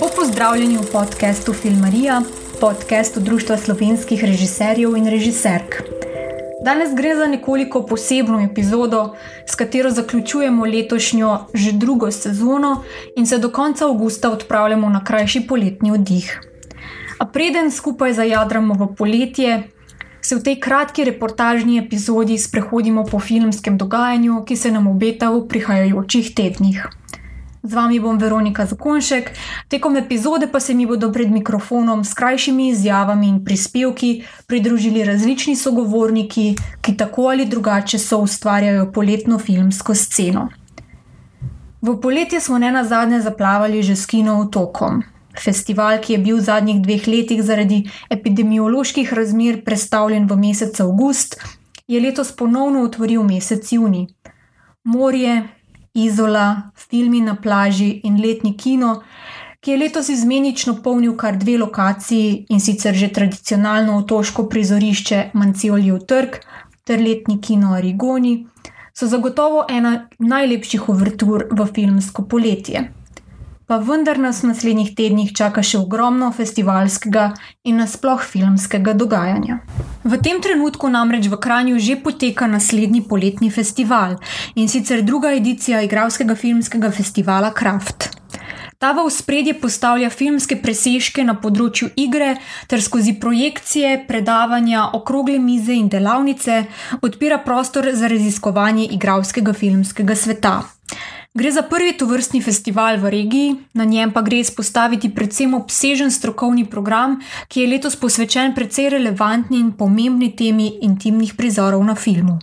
Lepo pozdravljeni v podkastu Filmarija, podkastu Društva slovenskih režiserjev in režiserk. Danes gre za nekoliko posebno epizodo, s katero zaključujemo letošnjo že drugo sezono in se do konca avgusta odpravljamo na krajši poletni oddih. A preden skupaj zajadramo v poletje, se v tej kratki reportažni epizodi sprehodimo po filmskem dogajanju, ki se nam obeta v prihajajočih tednih. Z vami bom Veronika Zakonšek, tekom epizode pa se mi bodo pred mikrofonom s krajšimi izjavami in prispevki pridružili različni sogovorniki, ki tako ali drugače so ustvarjajo poletno filmsko sceno. V poletje smo ne na zadnje zaplavali že s kino otokom. Festival, ki je bil v zadnjih dveh letih zaradi epidemioloških razmer predstavljen v mesec avgust, je letos ponovno otvoril mesec juni. Morje, Izola, filmi na plaži in letni kino, ki je letos izmenično polnil kar dve lokaciji in sicer že tradicionalno otoško prizorišče Manciolijev trg ter letni kino Arigoni, so zagotovo ena najlepših uvertur v filmsko poletje. Pa vendar nas v naslednjih tednih čaka še ogromno festivalskega in nasploh filmskega dogajanja. V tem trenutku namreč v Kranju že poteka naslednji poletni festival in sicer druga edicija igralskega filmskega festivala Kraft. Ta v spredje postavlja filmske presežke na področju igre ter skozi projekcije, predavanja, okrogle mize in delavnice odpira prostor za raziskovanje igralskega filmskega sveta. Gre za prvi tovrstni festival v regiji, na njem pa gre izpostaviti predvsem obsežen strokovni program, ki je letos posvečen precej relevantni in pomembni temi intimnih prizorov na filmu.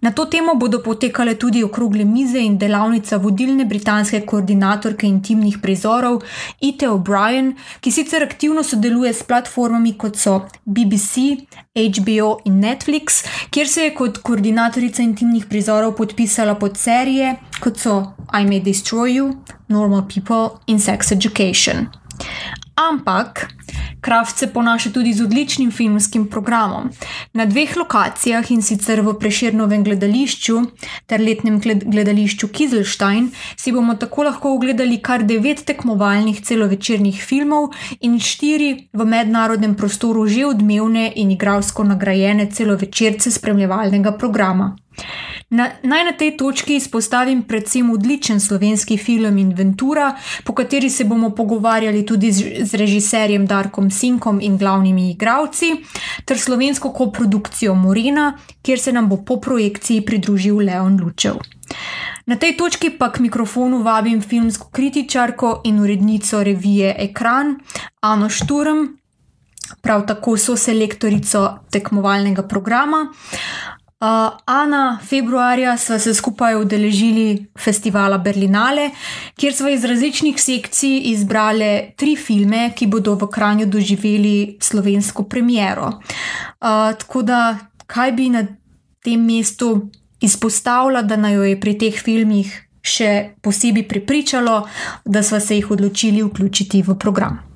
Na to temo bodo potekale tudi okrogle mize in delavnica vodilne britanske koordinatorke intimnih prizorov Ite O'Brien, ki sicer aktivno sodeluje s platformami kot so BBC, HBO in Netflix, kjer se je kot koordinatorica intimnih prizorov podpisala pod serije kot so I May Destroy You, Normal People in Sex Education. Ampak Kraft se ponaša tudi z odličnim filmskim programom. Na dveh lokacijah in sicer v Preširnovem gledališču ter letnem gledališču Kizelstein si bomo tako lahko ogledali kar devet tekmovalnih celovečernih filmov in štiri v mednarodnem prostoru že odmevne in igralsko nagrajene celovečerce spremljevalnega programa. Na, naj na tej točki izpostavim predvsem odličen slovenski film Inventura, po kateri se bomo pogovarjali tudi z, z režiserjem Darkom Sinkom in glavnimi igravci, ter slovensko koprodukcijo Morena, kjer se nam bo po projekciji pridružil Leon Lučev. Na tej točki pa k mikrofonu vabim filmsko kritičarko in urednico revije Ekran, Ano Šturm, prav tako so selektorico tekmovalnega programa. Uh, Ana, februarja smo se skupaj udeležili festivala Berlinale, kjer smo iz različnih sekcij izbrali tri filme, ki bodo v Kranju doživeli slovensko premiero. Uh, tako da, kaj bi na tem mestu izpostavila, da naj jo je pri teh filmih še posebej pripričalo, da smo se jih odločili vključiti v program.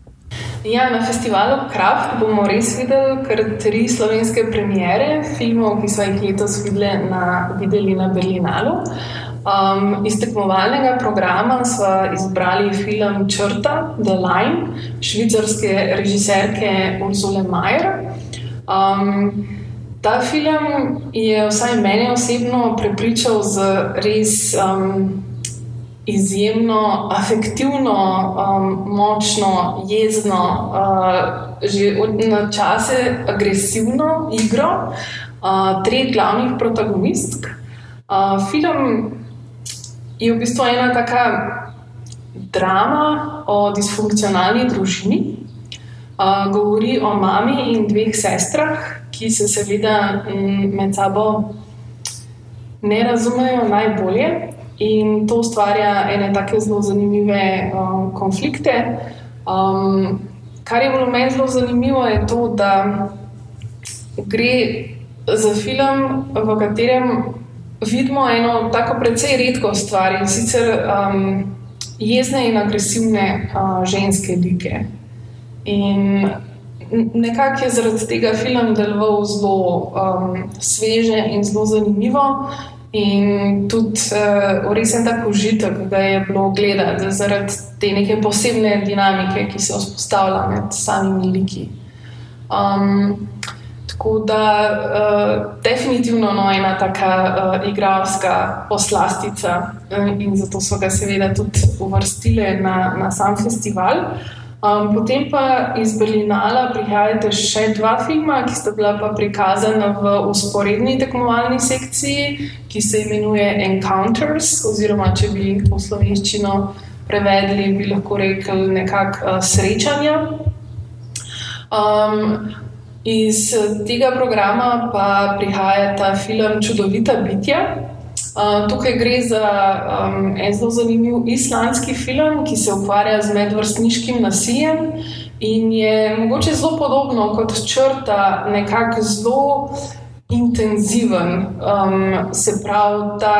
Ja, na festivalu Kraft bomo res videli kar tri slovenske premiere filmov, ki smo jih letos videli na, videli na Berlinalu. Um, iz tekmovalnega programa smo izbrali film Črta, The Line, švicarske režiserke Ursula Mayer. Um, ta film je vsaj meni osebno prepričal z res. Um, izjemno afektivno, um, močno, jezno, uh, že na čase agresivno igro uh, treh glavnih protagonistk. Uh, film je v bistvu ena taka drama o disfunkcionalni družini. Uh, govori o mami in dveh sestrah, ki se seveda med sabo ne razumejo najbolje. In to ustvarja ene tako zelo zanimive um, konflikte. Um, kar je bilo meni zelo zanimivo, je to, da gre za film, v katerem vidimo eno tako precej redko stvar in sicer um, jezne in agresivne uh, ženske like. In nekako je zaradi tega film deloval zelo um, sveže in zelo zanimivo. In tudi uh, res je tako užitek, da je bilo gledati zaradi te neke posebne dinamike, ki se vzpostavlja med samimi liki. Um, tako da, uh, definitivno no, ena taka uh, igralska poslastica, uh, in zato so ga seveda tudi uvrstili na, na sam festival. Um, potem pa iz Berlinala prihajate še dva filma, ki sta bila pa prikazana v usporedni tekmovalni sekciji, ki se imenuje Encounters, oziroma če bi po slovenščino prevedli, bi lahko rekli nekako uh, srečanja. Um, iz tega programa pa prihaja ta film Čudovita bitja. Uh, tukaj gre za um, en zelo zanimiv islandski film, ki se ukvarja z medvrstniškim nasiljem in je mogoče zelo podobno kot črta, nekako zelo intenziven. Um, se pravi, ta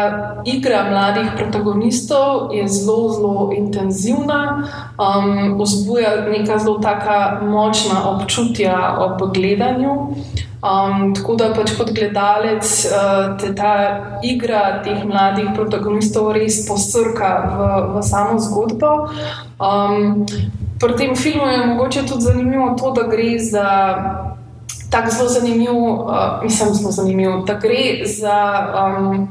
igra mladih protagonistov je zelo, zelo intenzivna, um, vzbuja neka zelo taka močna občutja ob gledanju. Um, tako da pač kot gledalec uh, te ta igra teh mladih protagonistov res posrka v, v samo zgodbo. Um, pri tem filmu je mogoče tudi zanimivo to, da gre za tako zelo zanimiv, uh, mislim, zelo zanimiv, da gre za um,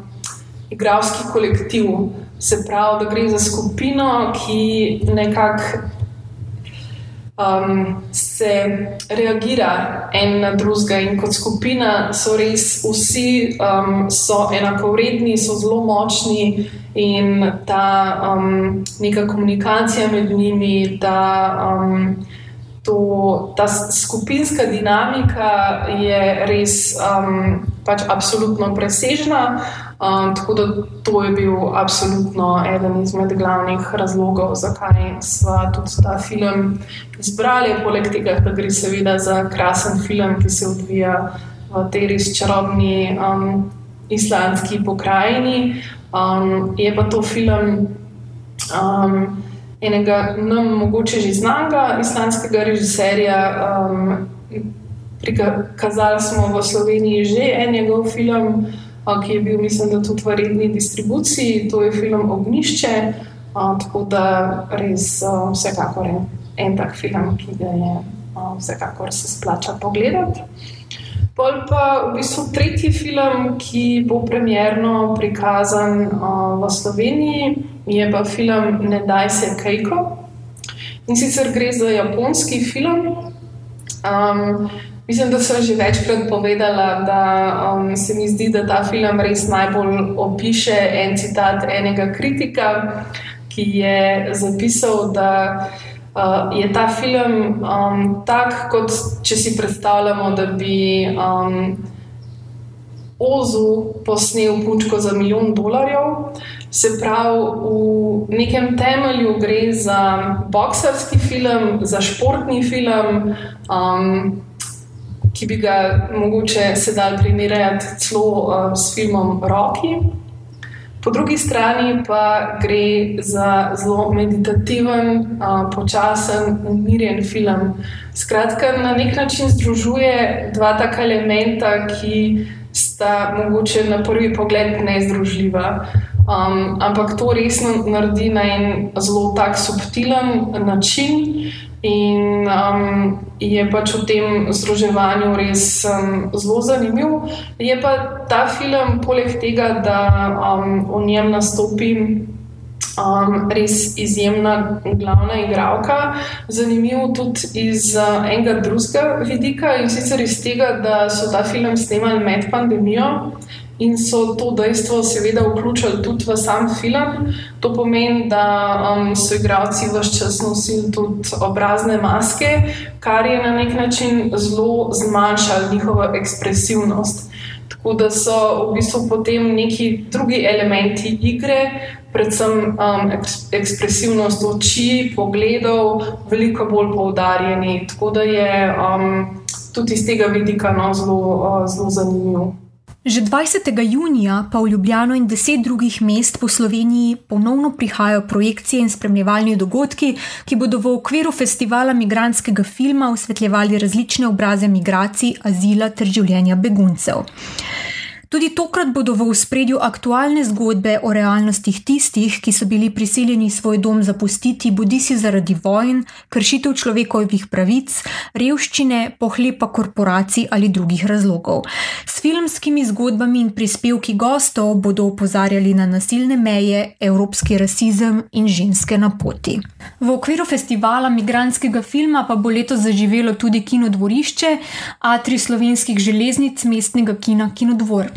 igralski kolektiv. Se pravi, da gre za skupino, ki nekako um, se reagira en na drugega, in kot skupina so res vsi um, so enakovredni, so zelo močni, in ta um, neka komunikacija med njimi, ta, um, to, ta skupinska dinamika je res um, pač absolutno presežna. Um, tako da to je bil absolutno eden izmed glavnih razlogov, zakaj smo tudi ta film izbrali. Poleg tega, da gre seveda za krasen film, ki se odvija v tej res čarobni um, islandski pokrajini. Um, je pa to film um, enega nam mogoče že znanega islandskega režiserja. Um, Prikazali smo v Sloveniji že en njegov film ki je bil, mislim, da tudi v redni distribuciji, to je film Ognišče. Tako da res vsekakor je en tak film, ki ga je vsekakor se splača pogledati. Pol pa v bistvu tretji film, ki bo premjerno prikazan v Sloveniji, je pa film Ne daj se Kejko. In sicer gre za japonski film. Um, Mislim, da sem že večkrat povedala, da um, se mi zdi, da ta film res najbolj opiše en citat enega kritika, ki je zapisal, da uh, je ta film um, tak, kot če si predstavljamo, da bi um, Ozu posnel punčko za milijon dolarjev. Se pravi, v nekem temelju gre za boksarski film, za športni film. Um, ki bi ga mogoče sedaj primerjati celo uh, s filmom Rocky. Po drugi strani pa gre za zelo meditativen, uh, počasen, umirjen film. Skratka, na nek način združuje dva taka elementa, ki sta mogoče na prvi pogled nezdružljiva. Um, ampak to resno naredi na en zelo tak subtilen način. In um, je pač v tem združevanju res um, zelo zanimiv. Je pa ta film, poleg tega, da um, v njem nastopi um, res izjemna glavna igralka, zanimiv tudi iz uh, enega drugega vidika in sicer iz tega, da so ta film snemali med pandemijo in so to dejstvo seveda vključili tudi v sam film. To pomeni, da um, so igralci vse čas nosili tudi obrazne maske, kar je na nek način zelo zmanjšalo njihovo ekspresivnost. Tako da so v bistvu potem neki drugi elementi igre, predvsem um, ekspresivnost oči, pogledov, veliko bolj poudarjeni. Tako da je um, tudi iz tega vidika no, zelo, uh, zelo zanimivo. Že 20. junija pa v Ljubljano in deset drugih mest po Sloveniji ponovno prihajajo projekcije in spremljevalni dogodki, ki bodo v okviru festivala migranskega filma osvetljevali različne obraze migracij, azila ter življenja beguncev. Tudi tokrat bodo v spredju aktualne zgodbe o realnostih tistih, ki so bili prisiljeni svoj dom zapustiti, bodi si zaradi vojn, kršitev človekovih pravic, revščine, pohlepa korporacij ali drugih razlogov. S filmskimi zgodbami in prispevki gostov bodo opozarjali na nasilne meje, evropski rasizem in ženske na poti. V okviru festivala migranskega filma pa bo letos zaživelo tudi kinodvorišče Atri slovenskih železnic mestnega kina Kinodvor.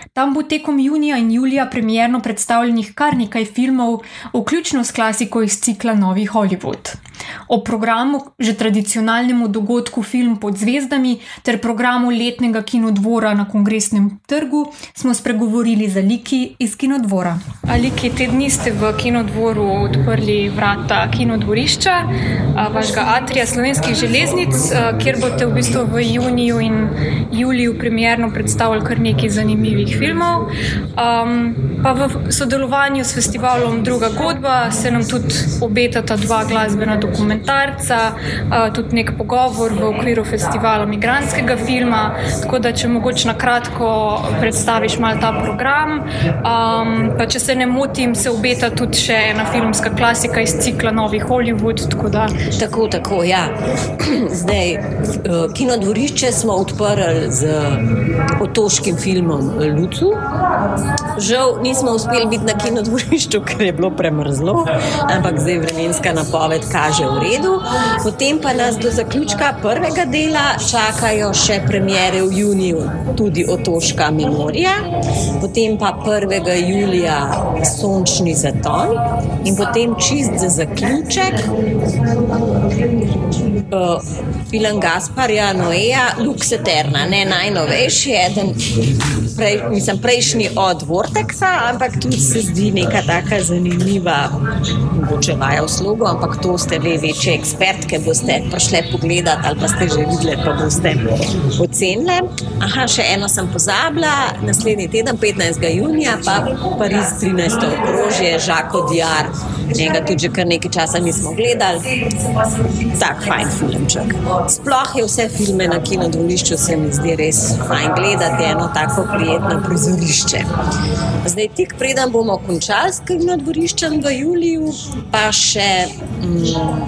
Tam bo tekom junija in julija premjerno predstavljenih kar nekaj filmov, vključno s klasiko iz cikla Novi Hollywood. O programu, že tradicionalnemu dogodku Film pod zvezdami ter programu letnega kinodvora na kongresnem trgu, smo spregovorili za Liki iz kinodvora. Aliki, te dni ste v kinodvoru odprli vrata kinodvorišča, vašega atrija slovenskih železnic, kjer boste v bistvu v juniju in juliju premjerno predstavili kar nekaj zanimivih filmov. Um, pa v sodelovanju s festivalom Druga godba se nam tudi obetata dva glasbena dokumentarca, uh, tudi nek pogovor v okviru festivala Migranskega filma. Tako da, če mogoče na kratko predstaviš malo ta program. Um, pa če se ne motim, se obeta tudi še ena filmska klasika iz cikla Novi Hollywood. Tako, da... tako, tako, ja. Zdaj, kinodvorišče smo odprli z otoškim filmom Lud. Lucu. Žal nismo uspeli biti na kinodvorišču, ker je bilo premrzlo, ampak zdaj vremenska napoved kaže v redu. Potem pa nas do zaključka prvega dela čakajo še premjere v juniju, tudi otoška Memorija, potem pa 1. julija Sončni zaton in potem čist za zaključek. Uh, film Gasparja Noeja, Lux Eterna, ne najnovejši, eden prej, mislim, prejšnji od Vortexa, ampak tudi se zdi neka taka zanimiva, mogoče vaja v slogu, ampak to ste vi večje ekspertke, boste prišle pogledati ali pa ste že videli, pa boste ocenili. Aha, še eno sem pozabila, naslednji teden, 15. junija, pa Pariz 13. okrožje, Žako Diar, njega tudi že kar nekaj časa nismo gledali. Tak fajn filmček. Sploh je vse filme na kinodvorišču, se mi zdi res fajn gledati eno tako prijetno prizorišče. Zdaj, tik preden bomo končali s tem dvoriščem v Juliju, pa še mm,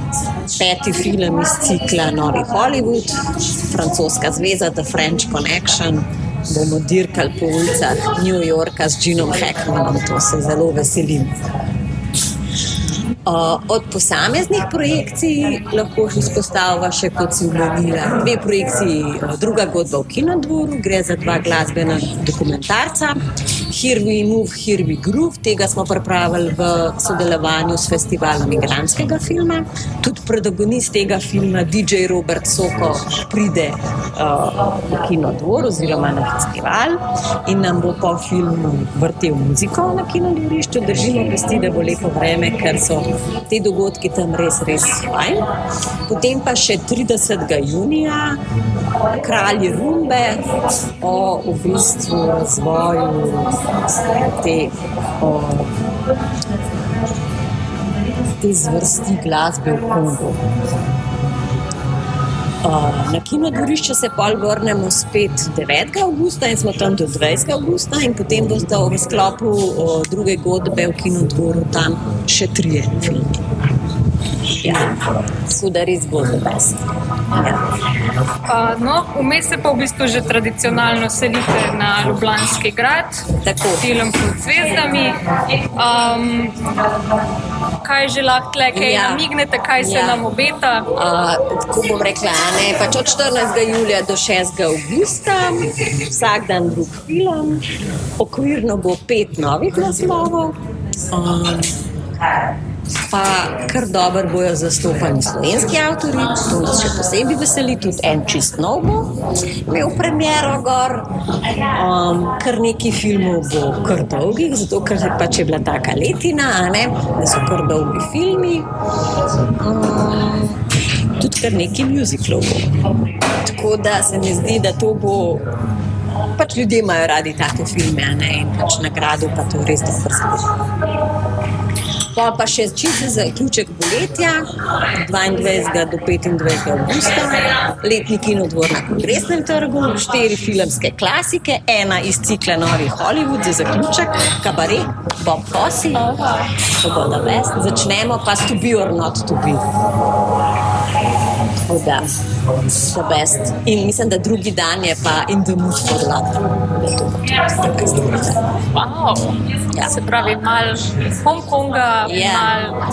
peti film iz cikla Novi Hollywood, francoska zveza The French Connection. Bomo dirkali po ulicah New Yorka z Ginom Hackmanom, to se zelo veselim. Od posameznih projekcij lahko izpostavlja še kot si umenila dve projekciji, druga godba v Kinodvoru, gre za dva glasbena dokumentarca. Here we move, here we groove, tega smo pripravili v sodelovanju s festivalom Migranskega filma. Tudi protagonist tega filma, DJ Robert Soko, pride uh, v Kinodvor oziroma na festival in nam bo po filmu vrtel muziko na kinodvorišču. Držimo pesti, da bo lepo vreme, ker so te dogodki tam res, res fajn. Potem pa še 30. junija, kralji Rumbe o v bistvu razvoju te, o, te zvrsti glasbe v Kongu. Na kinodvorišče se pol vrnemo spet 9. augusta in smo tam do 20. augusta in potem boste v sklopu druge godbe v kinodvoru tam še trije filmi. Ja, bo za vas. Ja. No, vmes se pa v bistvu že tradicionalno selite na Ljubljanski grad, tako film pod zvezdami. Um, kaj že lahko tle, ja. namignete, kaj se ja. nam obeta? Uh, tako bom rekla, ne, pač od 14. julija do 6. augusta, vsak dan drug film, okvirno bo pet novih naslovov. Um, pa kar dobro bojo zastopani slovenski avtori, to nas še posebej veseli, tudi en čist nov bo imel premjero gor. Um, kar nekaj filmov bo kar dolgih, zato ker je pač bila taka letina, ne, da so kar dolgi filmi. Um, tudi kar nekaj muziklov bo. Tako da se mi zdi, da to bo. Pač ljudje imajo radi take filme, ne, in pač nagrado pa to res dobro zgodi. Pa pa še čisto za zaključek poletja, 22. do 25. augusta, letni kinodvor na kongresnem trgu, štiri filmske klasike, ena iz cikla Novi Hollywood za zaključek, kabaret, Bob Fosse, to bo da best. Začnemo pa s To Be or Not To Be. Da, the best. In mislim, da drugi dan je pa In the Mood for Love. Wow. Ja. Se pravi, malo Hongkonga, Ja. malo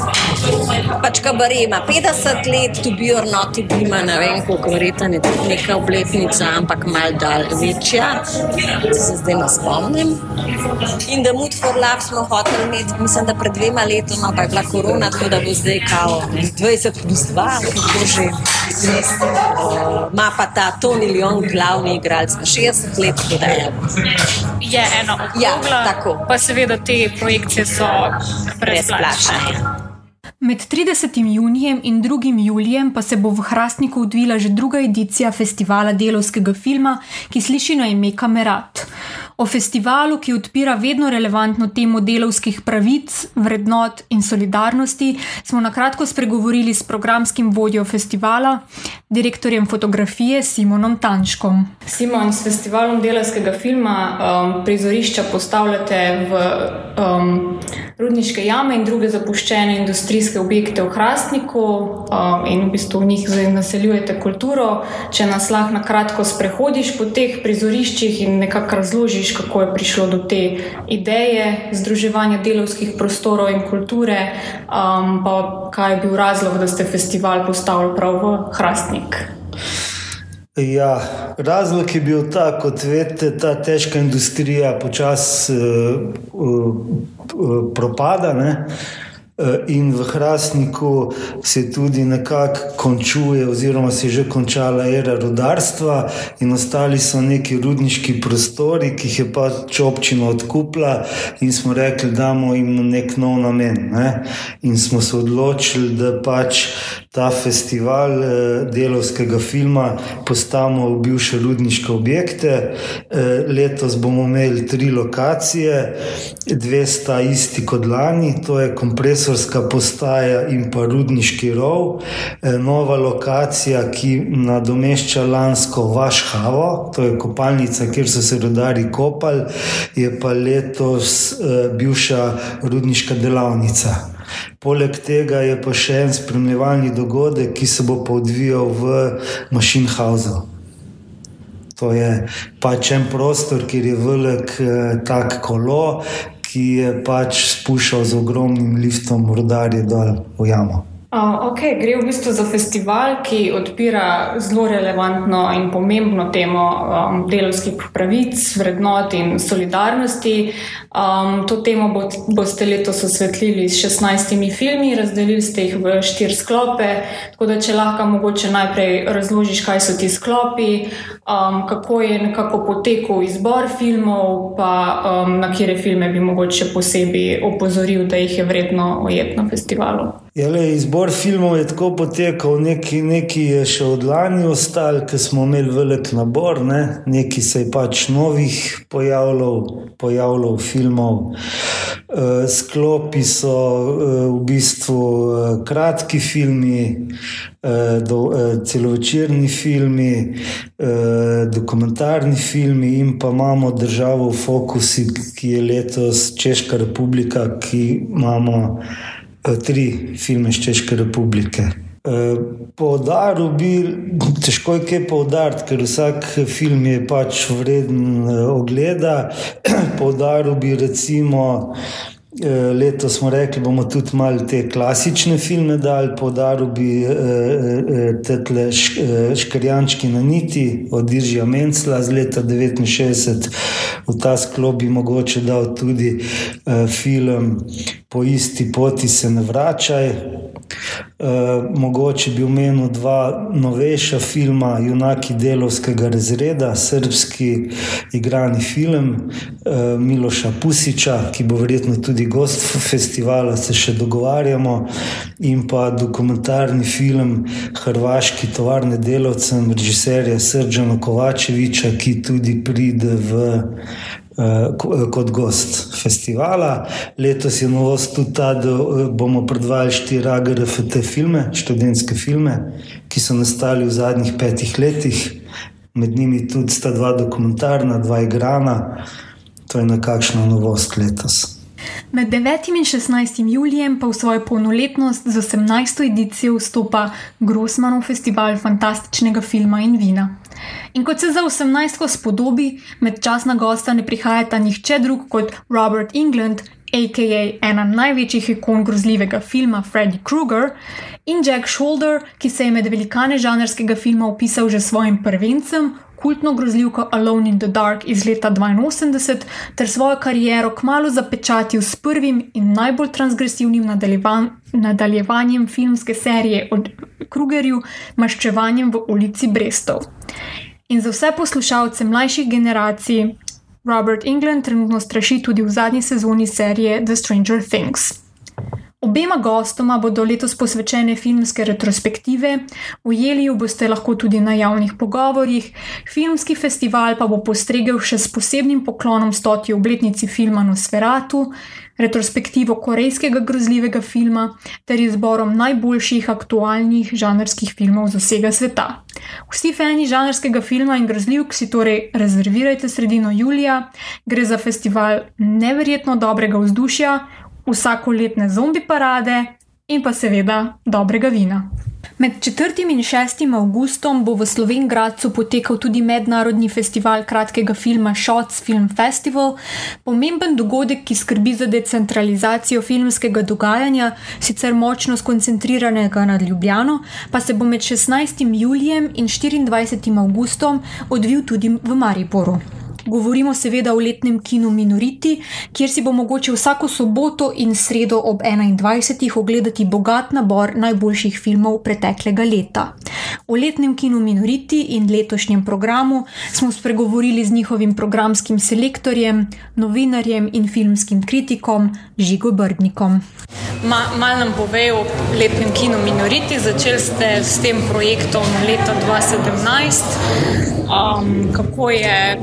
Pač kabaret ima 50 let, to be or not to be, ima ne vem, koliko verjetno je neka obletnica, ampak mal dal večja, se zdaj ne spomnim. In da Mood for Love smo hoteli imeti, mislim, da pred dvema letoma, pa je bila korona, tako da bo zdaj kao 20 plus 2, kako že. Uh, Ma pa ta Tony Leon, glavni igralec, na 60 let, da je je eno Ja, okrogla. tako. Pa seveda te projekcije so brezplačne. brezplačna. Med 30. junijem in 2. julijem pa se bo v Hrastniku odvila že druga edicija festivala delovskega filma, ki sliši na ime Kamerat. O festivalu, ki odpira vedno relevantno temo delovskih pravic, vrednot in solidarnosti, smo na kratko spregovorili s programskim vodjo festivala, direktorjem fotografije Simonom Tanškom. Simon, s festivalom delovskega filma um, prizorišča postavljate v um, rudniške jame in druge zapuščene industrijske objekte v Hrastniku um, in v bistvu v njih naseljujete kulturo. Če nas lahko na kratko sprehodiš po teh prizoriščih in nekako razložiš, kako je prišlo do te ideje združevanja delovskih prostorov in kulture, um, pa kaj je bil razlog, da ste festival postavili prav v Hrastnik. Ja, razlog je bil ta, kot veste, ta težka industrija počasi uh, uh, uh, propada. Ne? Eh, In v Hrastniku se tudi nekako končuje, oziroma se je že končala era rudarstva, in ostali so neki rudniški prostori, ki jih je pač občina odkupila, in smo rekli, da damo jim nek nov namen. Ne? In smo se odločili, da pač ta festival eh, delovskega filma postavimo v bivše rudniške objekte. Eh, Letos bomo imeli tri lokacije, dve sta isti kot lani, to je kompresorska postaja in pa rudniški rov. Eh, Nova lokacija, ki nadomešča lansko Vašhavo, to je kopalnica, kjer so se rodari kopali, je pa letos eh, bivša rudniška delavnica. Poleg tega je pa še en spremljevalni dogodek, ki se bo odvijal v Mašinhausu. To je pač en prostor, kjer je velik eh, tak kolo, ki je pač spuščal z ogromnim liftom rodarje dol v jamo. Uh, okay, gre v bistvu za festival, ki odpira zelo relevantno in pomembno temo um, delovskih pravic, vrednot in solidarnosti. Um, to temo bo, boste letos osvetlili s 16 filmi, razdelili ste jih v štiri sklope. Tako da, če lahko mogoče najprej razložiš, kaj so ti sklopi, um, kako je nekako potekal izbor filmov, pa um, na kire filme bi mogoče posebej opozoril, da jih je vredno ujeti na festivalu. Jale, izbor filmov je tako potekal, neki, neki je še od lani ostal, ker smo imeli velik nabor, ne? neki se je pač novih pojavljal, pojavljal filmov. Uh, sklopi so uh, v bistvu uh, kratki filmi, uh, do, uh, celovečerni filmi, uh, dokumentarni filmi in pa imamo državo v fokusu, ki je letos Češka republika, ki imamo tri filme iz Češke republike. Poudaril bi, težko je kaj poudariti, ker vsak film je pač vreden ogleda. Poudaril bi recimo. Letos smo rekli, bomo tudi malo te klasične filme dali, podaril bi te Škrjančki na niti od Iržija Mencla z leta 1969. V ta sklop bi mogoče dal tudi film Po isti poti se ne vračaj. Uh, mogoče bi omenil dva novejša filma, Junaki delovskega razreda, srpski igrani film uh, Miloša Pusiča, ki bo verjetno tudi gost festivala, se še dogovarjamo, in pa dokumentarni film Hrvaški tovarne delovcem, režiserja Srdžana Kovačeviča, ki tudi pride v kot gost festivala. Letos je novost tudi ta, da bomo predvajali štiri AGRFT filme, študentske filme, ki so nastali v zadnjih petih letih. Med njimi tudi sta dva dokumentarna, dva igrana. To je nekakšna novost letos. Med 9. in 16. julijem pa v svojo polnoletnost z 18. edicijo vstopa Grossmanov festival fantastičnega filma in vina. In kot se za 18. spodobi, med časna gosta ne prihajata nihče drug kot Robert England, a.k.a. ena največjih ikon grozljivega filma Freddy Krueger, in Jack Shoulder, ki se je med velikane žanrskega filma opisal že svojim prvencem, kultno grozljivko Alone in the Dark iz leta 82, ter svojo kariero kmalo zapečatil s prvim in najbolj transgresivnim nadaljevan nadaljevanjem filmske serije o Krugerju, maščevanjem v ulici Brestov. In za vse poslušalce mlajših generacij, Robert England trenutno straši tudi v zadnji sezoni serije The Stranger Things. Obema gostoma bodo letos posvečene filmske retrospektive, ujeli jo boste lahko tudi na javnih pogovorjih, filmski festival pa bo postregel še s posebnim poklonom stoti obletnici filma Nosferatu, retrospektivo korejskega grozljivega filma ter izborom najboljših aktualnih žanrskih filmov z vsega sveta. Vsi fani žanrskega filma in grozljivk si torej rezervirajte sredino julija, gre za festival neverjetno dobrega vzdušja, vsakoletne zombi parade in pa seveda dobrega vina. Med 4. in 6. avgustom bo v Slovenki potekal tudi mednarodni festival kratkega filma Shots Film Festival, pomemben dogodek, ki skrbi za decentralizacijo filmskega dogajanja, sicer močno skoncentriranega nad Ljubljano, pa se bo med 16. julijem in 24. avgustom odvil tudi v Mariboru. Govorimo seveda o letnem kinu Minoriti, kjer si bo mogoče vsako soboto in sredo ob 21. ogledati bogat nabor najboljših filmov preteklega leta. O letnem kinu Minoriti in letošnjem programu smo spregovorili z njihovim programskim selektorjem, novinarjem in filmskim kritikom Žigo Brdnikom. Ma, mal nam povejo o letnem kinu Minoriti. Začeli ste s tem projektom leta 2017. Um, kako je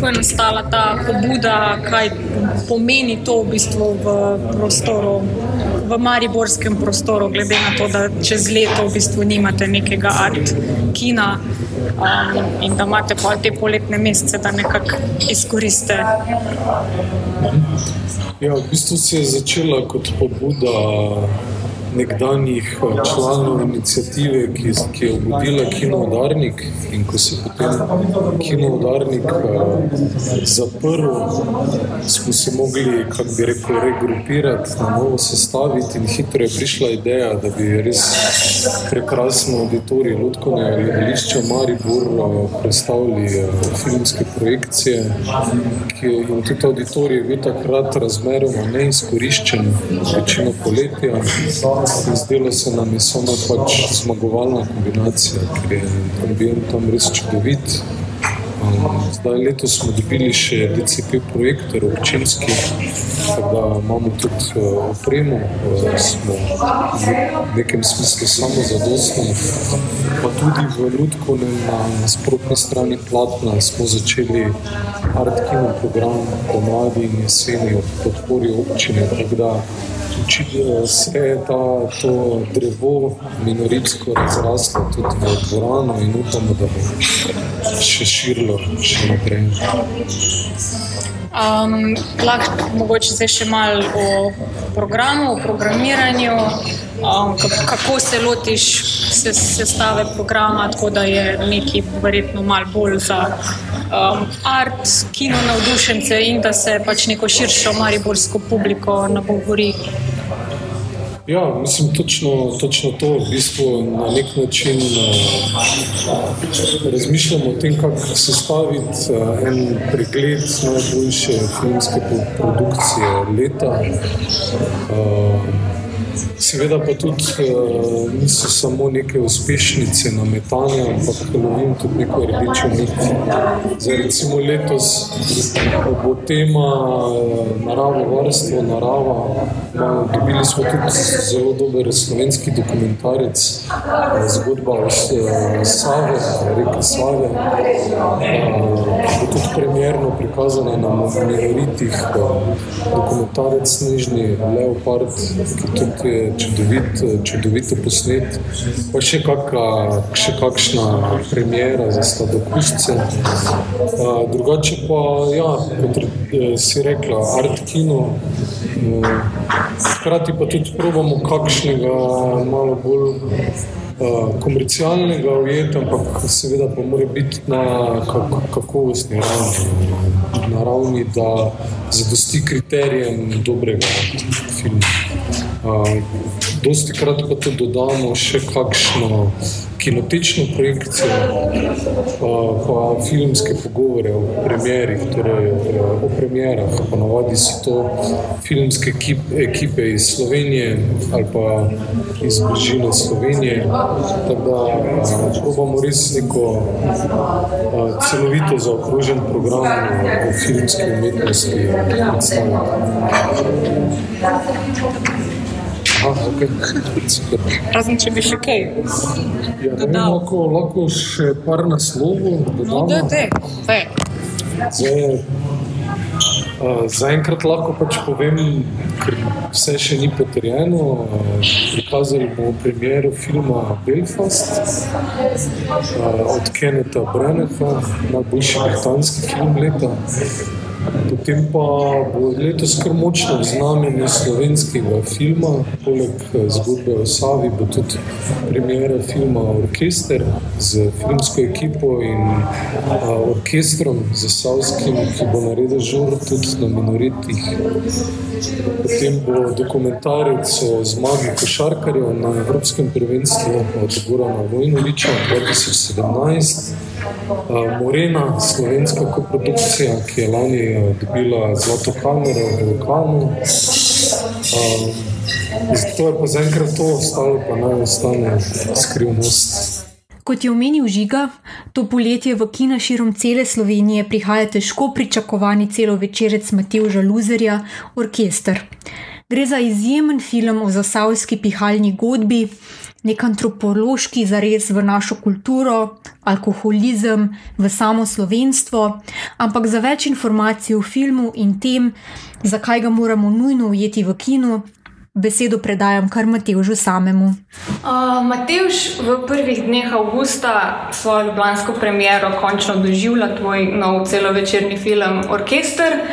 kako je nastala ta pobuda, kaj pomeni to v bistvu v prostoru, v mariborskem prostoru, glede na to, da čez leto v bistvu nimate nekega art kina um, in da imate pa te poletne mesece, da nekako izkoriste. Ja, v bistvu se je začela kot pobuda nekdanjih eh, članov inicijative, ki, ki je obudila kinoudarnik in ko se je potem kinoudarnik uh, zaprl, smo se mogli, kako bi rekel, regrupirati, na novo sestaviti in hitro je prišla ideja, da bi res prekrasno auditorij Ludkone gledališča Maribor uh, predstavili filmske projekcije, ki je in tudi auditorij je bil takrat razmeroma neizkoriščen, večino poletja. Zdelo se nam je samo pač zmagovalna kombinacija, ker je ambient tam res čudovit. Um, zdaj, letos smo dobili še DCP projektor občinski, tako da imamo tudi uh, opremo, uh, smo v nekem smislu samo zadostni. Pa tudi v Ljudku, na nasprotni strani platna, smo začeli art kino program pomladi in jeseni ob podpori občine, tako da Očitno se je ta, to drevo minoritsko razraslo tudi v dvorano in upamo, da bo še širilo še naprej. Um, lahko mogoče zdaj še malo o programu, o programiranju, um, kako se lotiš sestave programa, tako da je neki verjetno malo bolj za um, art, kino navdušence in da se pač neko širšo mariborsko publiko nagovori. Ja, mislim, točno, točno to v bistvu na nek način uh, razmišljamo o tem, kako sestaviti uh, en pregled najboljše filmske produkcije leta. Uh, Seveda pa tudi uh, niso samo neke uspešnice na metanje, ampak lovim tudi neko rdečo nit. Zdaj, recimo letos bo tema eh, naravo varstvo, narava. Dobili smo tudi zelo dober slovenski dokumentarec, eh, zgodba o Save, reki Save. Bo tudi premjerno prikazana na minoritih, dokumentarec Snežni Leopard, ki tudi je čudovit, čudovito posnet, pa še, kaka, še kakšna premjera za sladokusce. Drugače pa, ja, kot eh, si rekla, art kino. Hkrati pa tudi probamo kakšnega malo bolj komercialnega ujeta, ampak seveda pa mora biti na kakovostni ravni, na ravni, da zadosti kriterijem dobrega filma. Oh. Dosti krat pa tudi dodamo še kakšno kinotečno projekcijo, pa filmske pogovore o premjerih, torej o premjerah. Ponavadi so to filmske ekipe iz Slovenije ali pa iz bližine Slovenije. Tako da probamo res neko celovito zaokrožen program o filmski umetnosti predstavljati. Razen če bi še kaj. Ja, ne, lahko, lahko še par naslovov No, da, da, uh, zaenkrat lahko pač povem, ker vse še ni potrjeno. Uh, prikazali bomo premiero filma Belfast uh, od Kenneta Branagha, najboljši britanski film leta. Potem pa bo letos kar močno v znamenju slovenskega filma, poleg eh, zgodbe o Savi, bo tudi premjera filma Orkester z filmsko ekipo in a, orkestrom zasavskim, ki bo naredil žur tudi na minoritih. Potem bo dokumentarec o zmagi košarkarjev na Evropskem prvenstvu od Gorana Vojnoviča 2017. Morena, slovenska koprodukcija, ki je lani uh, dobila zlato kamero v Vulkanu. Uh, to je pa zaenkrat to, ostalo pa naj ostane skrivnost. Kot je omenil Žiga, to poletje v kina širom cele Slovenije prihaja težko pričakovani celovečerec Matevža Luzerja, Orkester. Gre za izjemen film o zasavski pihalni godbi, nek antropološki zares v našo kulturo, alkoholizem, v samo slovenstvo, ampak za več informacij o filmu in tem, zakaj ga moramo nujno ujeti v kinu, besedo predajam kar Matevžu samemu. Uh, Matevž v prvih dneh avgusta svojo ljubljansko premiero končno doživlja tvoj nov celovečerni film Orkester,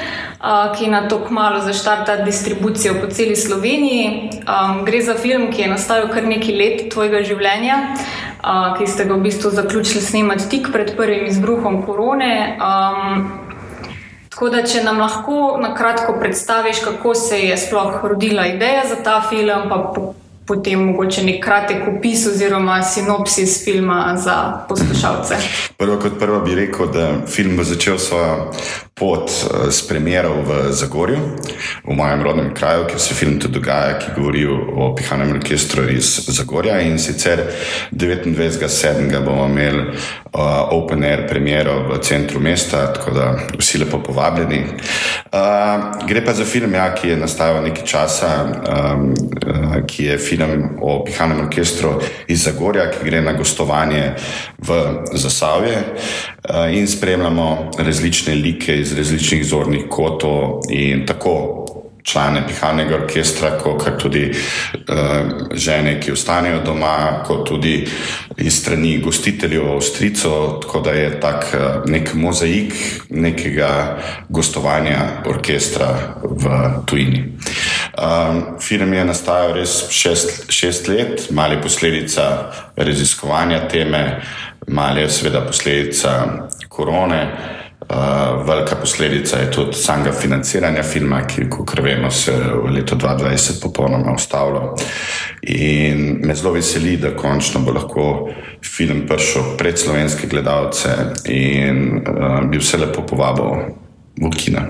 ki na to kmalo zaštarta distribucijo po celi Sloveniji. Um, gre za film, ki je nastajal kar nekaj let tvojega življenja, uh, ki ste ga v bistvu zaključili snemati tik pred prvim izbruhom korone. Um, Tako da, če nam lahko na kratko predstaviš, kako se je sploh rodila ideja za ta film, pa po, potem mogoče nek kratek opis oziroma sinopsis filma za poslušalce. Prvo kot prvo bi rekel, da film bo začel svojo pot eh, s premjero v Zagorju, v mojem rodnem kraju, kjer se film tudi dogaja, ki govori o pihanem orkestru iz Zagorja. In sicer 29.7. bomo imeli uh, open air premjero v centru mesta, tako da vsi lepo povabljeni. Uh, gre pa za film, ja, ki je nastajal nekaj časa, um, uh, ki je film o pihanem orkestru iz Zagorja, ki gre na gostovanje v Zasavje uh, in spremljamo različne like iz različnih zornih kotov in tako člane pihalnega orkestra, kot tudi uh, žene, ki ostanejo doma, kot tudi iz strani gostiteljev Avstrico, tako da je tak uh, nek mozaik nekega gostovanja orkestra v tujini. Um, film je nastajal res šest, šest let, mali posledica raziskovanja teme, mali je seveda posledica korone. Uh, velika posledica je tudi samega financiranja filma, ki, kot vemo, se je v letu 2020 popolnoma ustavilo. In me zelo veseli, da končno bo lahko film prišel pred slovenske gledalce in uh, bi vse lepo povabil v kina.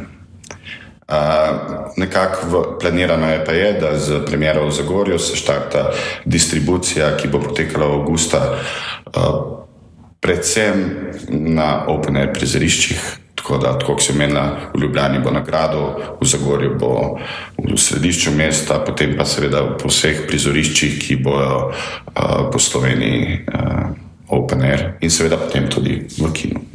Uh, nekako planirano je pa je, da z premjero v Zagorju se štarta distribucija, ki bo potekala v avgusta, uh, predvsem na Open Air prizoriščih. Tako da, kot se menila, v Ljubljani bo nagrado, v Zagorju bo v središču mesta, potem pa seveda po vseh prizoriščih, ki bojo uh, po Sloveniji uh, Open Air in seveda potem tudi v kinu.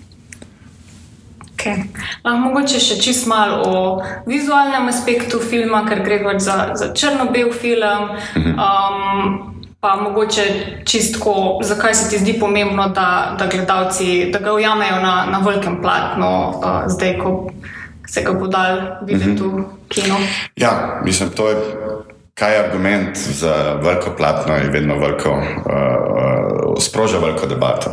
Okay. Mogoče še čist malo o vizualnem aspektu filma, ker gre pač za, za črno-bel film. Um, pa mogoče čistko, zakaj se ti zdi pomembno, da, da gledalci da ga ujamejo na, na velikem platnu, uh, zdaj, ko se ga bo dal videti v kinu. Ja, mislim, to je. Kaj je argument za veliko platno, je vedno veliko, uh, sproža veliko debato.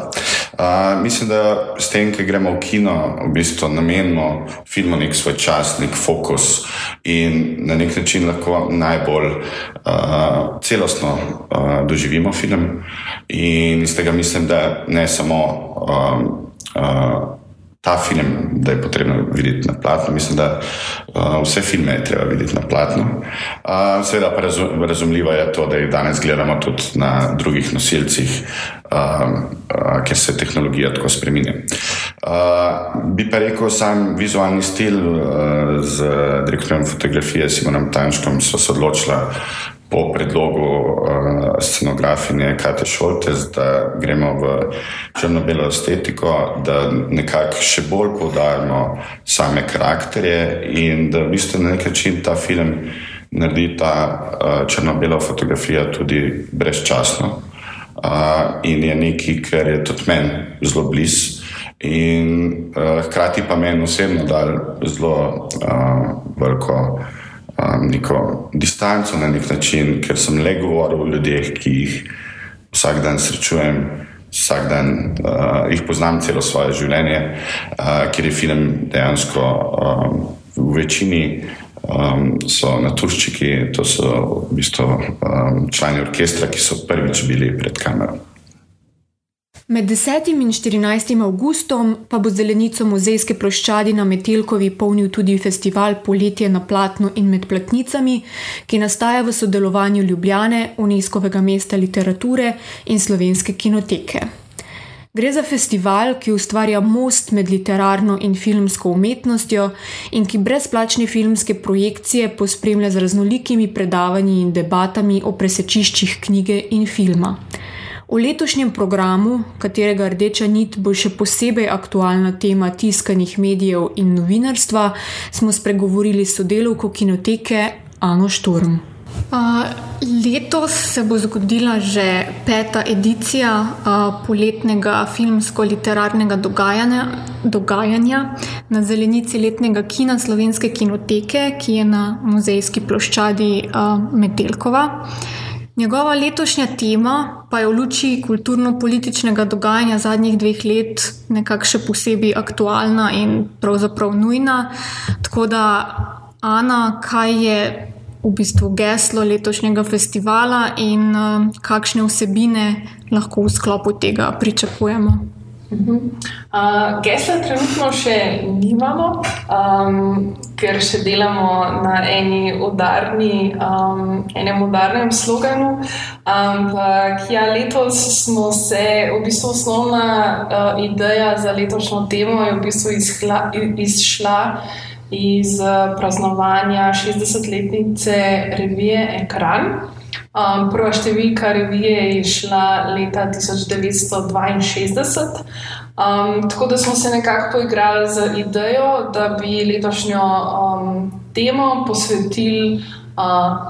Uh, mislim, da s tem, ki gremo v kino, v bistvu namenimo filmu nek svoj čas, nek fokus in na nek način lahko najbolj uh, celostno uh, doživimo film. In iz tega mislim, da ne samo. Um, uh, ta film, da je potrebno videti na platnu. Mislim, da uh, vse filme je treba videti na platnu. Uh, seveda pa razum, razumljivo je to, da jih danes gledamo tudi na drugih nosilcih, uh, uh, ker se tehnologija tako spremenja. Uh, bi pa rekel, sam vizualni stil uh, z direktorjem fotografije Simonom Tančkom so se odločili po predlogu uh, scenografinje Kate Šoltes, da gremo v črno-belo estetiko, da nekako še bolj poudarjamo same karakterje in da v bistvu na nek način ta film naredi ta uh, črno-bela fotografija tudi brezčasno. Uh, in je nekaj, kar je tudi meni zelo blizu. In uh, hkrati pa meni osebno dal zelo uh, veliko um, neko distanco na nek način, ker sem le govoril o ljudeh, ki jih vsak dan srečujem, vsak dan uh, jih poznam celo svoje življenje, uh, ker je film dejansko um, v večini. Um, so naturščiki, to so v bistvu um, člani orkestra, ki so prvič bili pred kamero. Med 10. in 14. avgustom pa bo zelenico muzejske ploščadi na Metelkovi polnil tudi festival Poletje na platnu in med platnicami, ki nastaja v sodelovanju Ljubljane, UNESCO-vega mesta literature in slovenske kinoteke. Gre za festival, ki ustvarja most med literarno in filmsko umetnostjo in ki brezplačne filmske projekcije pospremlja z raznolikimi predavanji in debatami o presečiščih knjige in filma. V letošnjem programu, katerega rdeča nit bo še posebej aktualna tema tiskanih medijev in novinarstva, smo spregovorili s sodelovko kinoteke Ano Šturm. Uh, letos se bo zgodila že peta edicija uh, poletnega filmsko-literarnega dogajanja, dogajanja na zelenici letnega kina Slovenske kinoteke, ki je na muzejski ploščadi uh, Metelkova. Njegova letošnja tema pa je v luči kulturno-političnega dogajanja zadnjih dveh let nekako še posebej aktualna in pravzaprav nujna. Tako da, Ana, kaj je v bistvu geslo letošnjega festivala in uh, kakšne vsebine lahko v sklopu tega pričakujemo? Uh, gesla trenutno še nimamo, um, ker še delamo na eni udarni, um, enem udarnem sloganu. Ampak ja, letos smo se, v bistvu osnovna uh, ideja za letošnjo temo je v bistvu izhla, izšla iz uh, praznovanja 60-letnice revije Ekran. Um, prva številka revije je šla leta 1962. Um, tako da smo se nekako poigrali z idejo, da bi letošnjo um, temo posvetili uh,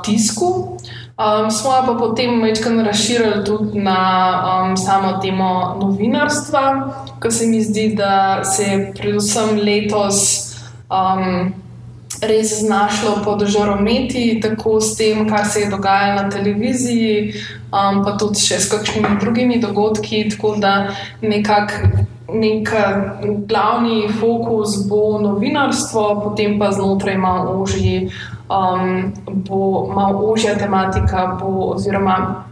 tisku. Um, smo pa potem večkrat razširili tudi na um, samo temo novinarstva, ker se mi zdi, da se je predvsem letos. Um, res znašlo pod žarometi, tako s tem, kar se je dogajalo na televiziji, um, pa tudi še s kakšnimi drugimi dogodki. Tako da nekako nek glavni fokus bo novinarstvo, potem pa znotraj malo ožji, um, bo malo ožja tematika, bo, oziroma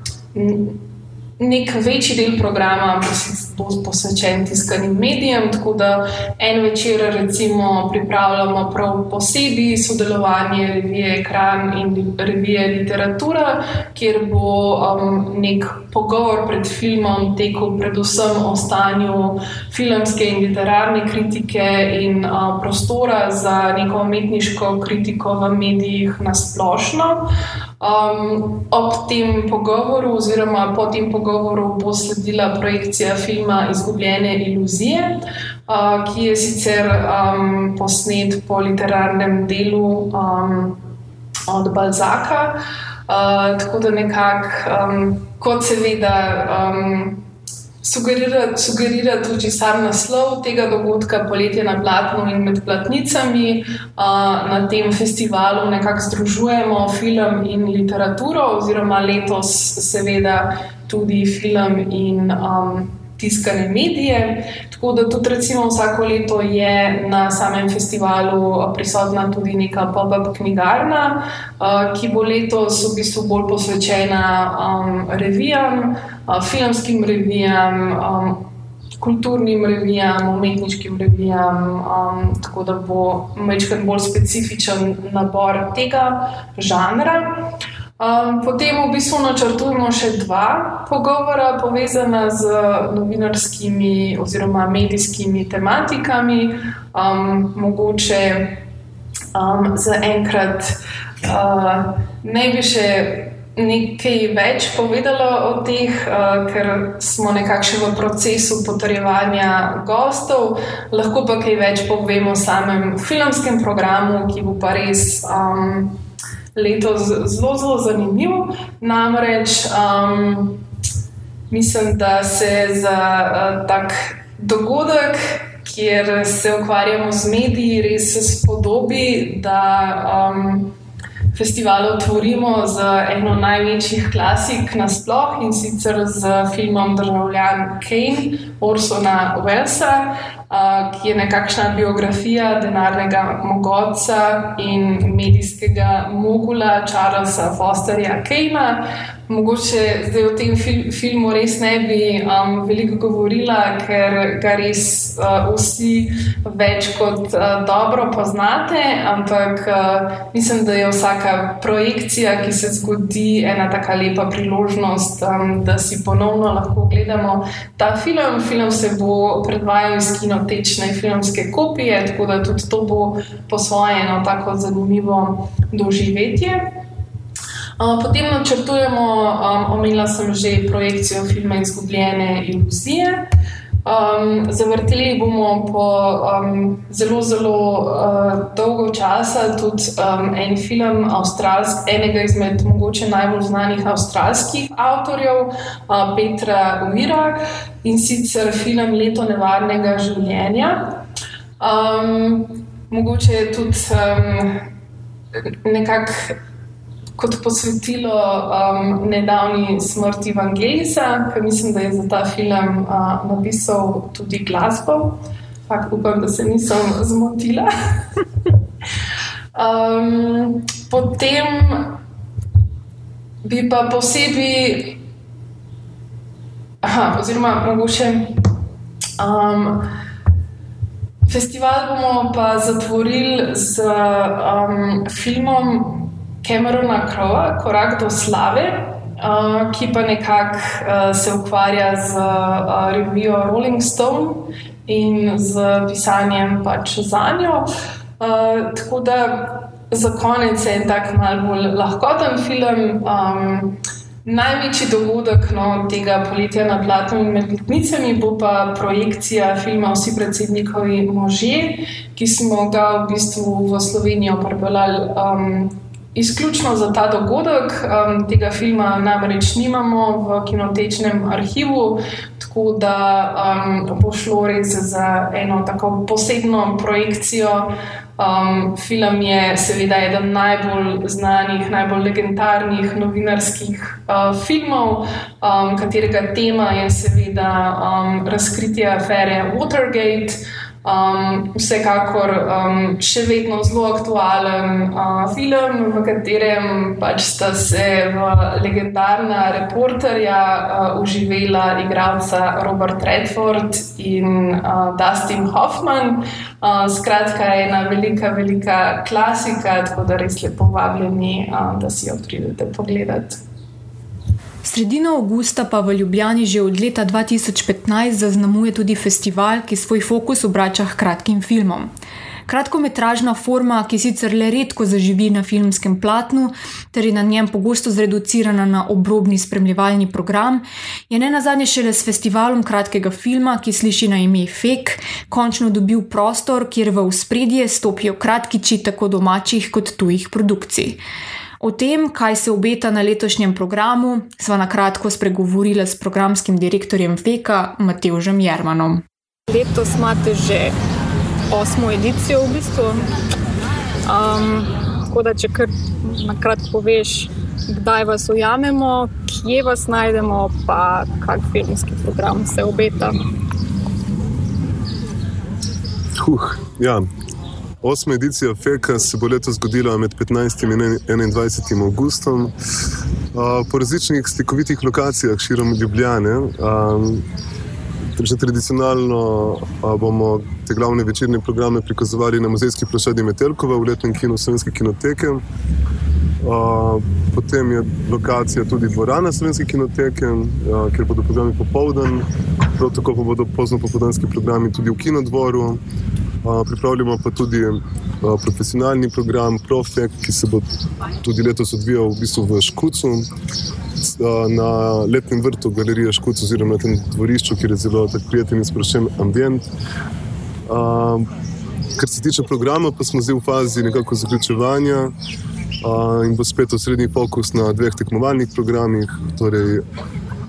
nek večji del programa bo bo posvečen tiskanim medijem. Tako da en večer, recimo, pripravljamo prav posebej sodelovanje revije Ekran in revije Literatura, kjer bo um, nek pogovor pred filmom tekel predvsem o stanju filmske in literarne kritike in uh, prostora za neko umetniško kritiko v medijih na splošno. Um, ob tem pogovoru, oziroma po tem pogovoru, bo sledila projekcija filma Izgubljene iluzije, uh, ki je sicer um, posnet po literarnem delu um, od Balzaka. Uh, tako da nekako, um, kot seveda. Um, sugerira, sugerira tudi sam naslov tega dogodka, poletje na Platnu in med platnicami. Uh, na tem festivalu nekako združujemo film in literaturo, oziroma letos, seveda, tudi film in um, tiskane medije. Tako da tudi recimo, vsako leto je na samem festivalu prisotna tudi neka pop-up knjigarna, ki bo letos v bistvu bolj posvečena um, revijam, filmskim revijam. Um, Kulturnim revijam, umetniškim revijam, um, tako da bo majhen bolj specifičen nabor tega žanra. Um, potem v bistvu načrtujemo še dva pogovora, povezana z novinarskimi oziroma medijskimi tematikami. Um, mogoče um, za enkrat uh, ne bi še nekaj več povedala o teh, uh, ker smo nekako v procesu potrjevanja gostov, lahko pa kaj več povemo o samem filmskem programu, ki bo pa res. Um, letos zelo, zelo zanimiv. Namreč um, mislim, da se za uh, tak dogodek, kjer se ukvarjamo z mediji, res spodobi, da um, festival otvorimo z eno največjih klasik nasploh in sicer z filmom Državljan Kane, Orsona Wellsa ki je nekakšna biografija denarnega mogoca in medijskega mogula Charlesa Fosterja Kejna. Mogoče zdaj o tem fil filmu res ne bi um, veliko govorila, ker ga res uh, vsi več kot uh, dobro poznate, ampak uh, mislim, da je vsaka projekcija, ki se zgodi, ena tako lepa priložnost, um, da si ponovno lahko gledamo ta film. Film se bo predvajal iz kino kinotečne filmske kopije, tako da tudi to bo po svoje eno tako zanimivo doživetje. Potem načrtujemo, um, omenila sem že projekcijo filma Izgubljene iluzije. Um, zavrteli bomo po um, zelo, zelo uh, dolgo časa tudi um, en film enega izmed mogoče najbolj znanih avstralskih avtorjev, uh, Petra Uvira in sicer film Leto nevarnega življenja. Um, mogoče je tudi um, nekako kot posvetilo um, nedavni smrti Evangelisa, ki mislim, da je za ta film uh, napisal tudi glasbo. Fakt upam, da se nisem zmotila. um, potem bi pa posebej, oziroma mogoče. Um, Festival bomo pa zatvorili z um, filmom Camerona Crowa, Korak do slave, uh, ki pa nekako uh, se ukvarja z uh, revijo Rolling Stone in z pisanjem pač za njo. Uh, tako da za konec je en tak malce bolj lahkoten film. Um, Največji dogodek no, tega poletja na Platnu in med letnicami bo pa projekcija filma Vsi predsednikovi možje, ki smo ga v bistvu v Slovenijo pripeljali um, izključno za ta dogodek. Um, tega filma namreč nimamo v kinotečnem arhivu, tako da um, bo šlo res za eno tako posebno projekcijo. Um, film je seveda eden najbolj znanih, najbolj legendarnih novinarskih uh, filmov, um, katerega tema je seveda um, razkritje afere Watergate. Um, vsekakor um, še vedno zelo aktualen uh, film, v katerem pač sta se v legendarna reporterja uh, uživela igralca Robert Redford in uh, Dustin Hoffman. Uh, skratka, ena velika, velika klasika, tako da res lepo vabljeni, uh, da si jo pridete pogledati. Sredino avgusta pa v Ljubljani že od leta 2015 zaznamuje tudi festival, ki svoj fokus obrača k kratkim filmom. Kratkometražna forma, ki sicer le redko zaživi na filmskem platnu, ter je na njem pogosto zreducirana na obrobni spremljevalni program, je ne nazadnje šele s festivalom kratkega filma, ki sliši na ime Fek, končno dobil prostor, kjer v spredje stopijo kratkiči tako domačih kot tujih produkcij. O tem, kaj se obeta na letošnjem programu, sva na kratko spregovorila s programskim direktorjem Feka Mateužem Jermanom. Letos imate že osmo edicijo, v bistvu. Um, tako da, če kar na kratko poveš, kdaj vas ujamemo, kje vas najdemo, pa kak filmski program se obeta. Huh, ja, Osma edicija FEKA se bo letos zgodila med 15 in 21 augustom po različnih slikovitih lokacijah širom Ljubljane. Že tradicionalno bomo te glavne večerne programe prikazovali na muzejski ploščadi Metelkova v letnem kinu Slovenske kinoteke. Potem je lokacija tudi dvorana Slovenske kinoteke, kjer bodo programi popoldan, prav tako pa bodo pozno popoldanski programi tudi v kinodvoru. Pripravljamo pa tudi profesionalni program Profek, ki se bo tudi letos odvijal v, bistvu v Škucu, na letnem vrtu galerije Škuc, oziroma na tem dvorišču, kjer je zelo prijeten in sproščen ambient. Kar se tiče programa, pa smo zdaj v fazi nekako zaključevanja in bo spet osrednji fokus na dveh tekmovalnih programih. Torej,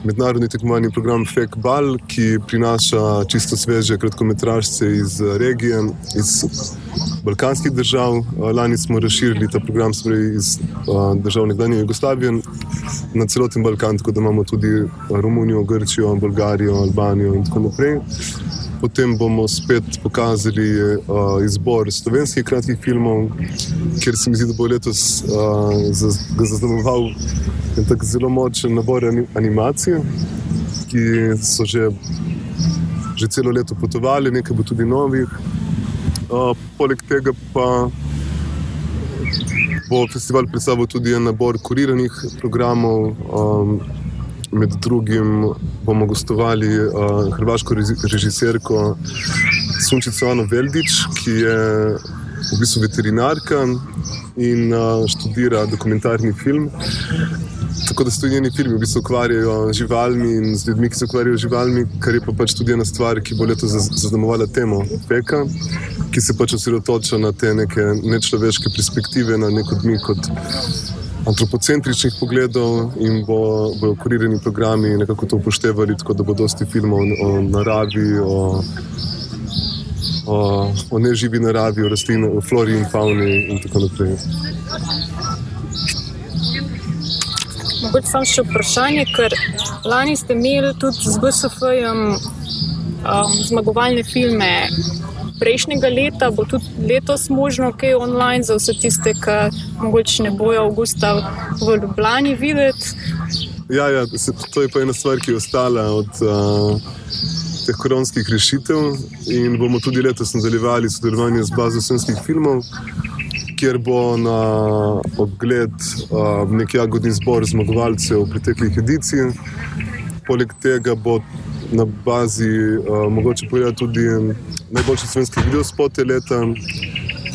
mednarodni tekmovalni program Fake Ball, ki prinaša čisto sveže kratkometražce iz eh, regije, iz balkanskih držav. Eh, lani smo razširili ta program iz eh, držav nekdanje Jugoslavije na celoten Balkan, tako da imamo tudi Romunijo, Grčijo, Bolgarijo, Albanijo in tako naprej. Potem bomo spet pokazali uh, izbor slovenskih kratkih filmov, kjer se mi zdi, da bo letos uh, zaznamoval en tak zelo močen nabor animacij, ki so že, že celo leto potovali, nekaj bo tudi novih. Uh, poleg tega pa bo festival predstavil tudi en nabor kuriranih programov. Um, Med drugim bomo gostovali uh, hrvaško režiserko Sunčico Ano Veldič, ki je v bistvu veterinarka in uh, študira dokumentarni film. Tako da so njeni filmi v bistvu ukvarjajo z živalmi in z ljudmi, ki se ukvarjajo z živalmi, kar je pa pač tudi ena stvar, ki bo letos zaznamovala temo peka, ki se pač osredotoča na te neke nečloveške perspektive, na neko dmi kot antropocentričnih pogledov in bo, bojo kurirani programi nekako to upoštevali, tako da bo dosti filmov o naravi, o, o, o neživi naravi, o rastlinah, o flori in fauni in tako naprej. Mogoče samo še vprašanje, ker lani ste imeli tudi z BSF-jem um, zmagovalne filme. Prejšnjega leta bo tudi letos možno kaj online za vse tiste, ki morda ne bojo avgusta v Ljubljani videti. Ja, ja, to je pa ena stvar, ki je ostala od uh, teh koronskih rešitev. In bomo tudi letos nadaljevali sodelovanje z bazo slovenskih filmov kjer bo na ogled uh, nek jagodni zbor zmagovalcev preteklih edicij. Poleg tega bo na bazi uh, mogoče pogledati tudi najboljši slovenski videospote leta.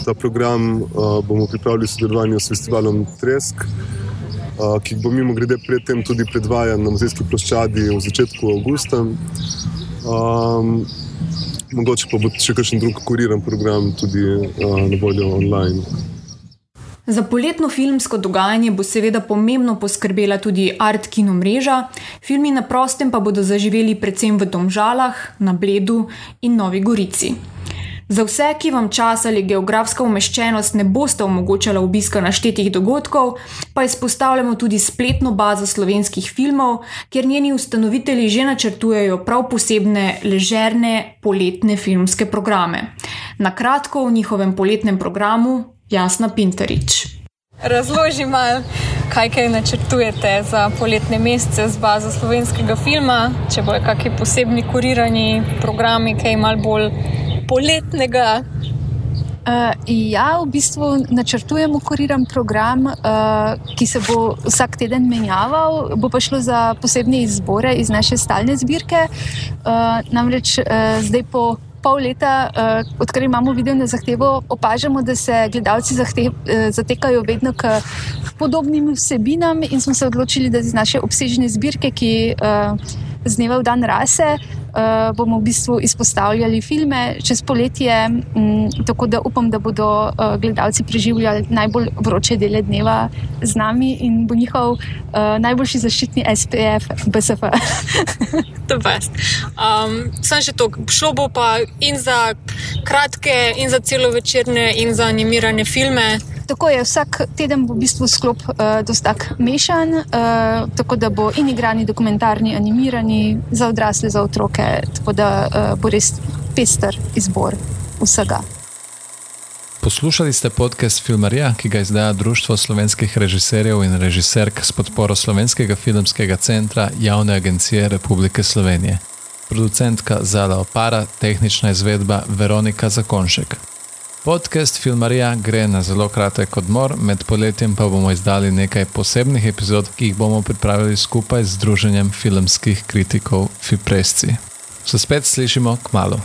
Ta program uh, bomo pripravili v sodelovanju s festivalom Tresk, uh, ki bo mimo grede predtem tudi predvajan na muzejski ploščadi v začetku avgusta. Um, mogoče pa bo še kakšen drug kuriran program tudi uh, na voljo online. Za poletno filmsko dogajanje bo seveda pomembno poskrbela tudi Art Kino mreža, filmi na prostem pa bodo zaživeli predvsem v Domžalah, na Bledu in Novi Gorici. Za vse, ki vam čas ali geografska umeščenost ne boste omogočala obiska naštetih dogodkov, pa izpostavljamo tudi spletno bazo slovenskih filmov, kjer njeni ustanovitelji že načrtujejo prav posebne ležerne poletne filmske programe. Na kratko o njihovem poletnem programu Jasna Pinterič. Razloži malo, kaj kaj načrtujete za poletne mesece z bazo slovenskega filma, če bojo kakšni posebni kurirani programi, kaj malo bolj poletnega. Uh, ja, v bistvu načrtujemo kuriran program, uh, ki se bo vsak teden menjaval. Bo pa šlo za posebne izbore iz naše stalne zbirke. Uh, namreč uh, zdaj po pol leta, uh, odkar imamo video na zahtevo, opažamo, da se gledalci zahtev, uh, zatekajo vedno k podobnim vsebinam, in smo se odločili, da iz naše obsežne zbirke, ki uh, z dneva v dan rase, uh, bomo v bistvu izpostavljali filme čez poletje. Um, tako da upam, da bodo uh, gledalci preživljali najbolj vroče dele dneva z nami in bo njihov uh, najboljši zaščitni SPF, BSF. To je best. Um, sem še to, šlo bo pa in za kratke, in za celovečerne, in za animirane filme. Tako je, vsak teden v bistvu sklop uh, dostak mešan, uh, tako da bo in igrani, dokumentarni, animirani, za odrasle, za otroke, tako da uh, bo res pester izbor vsega. Poslušali ste podcast Filmarija, ki ga izdaja Društvo slovenskih režiserjev in režiserk s podporo Slovenskega filmskega centra Javne agencije Republike Slovenije. Producentka Zala Opara, tehnična izvedba Veronika Zakonšek. Podcast Filmarija gre na zelo kratek odmor, med poletjem pa bomo izdali nekaj posebnih epizod, ki jih bomo pripravili skupaj z Združenjem filmskih kritikov Fipresci. Se spet slišimo k malu.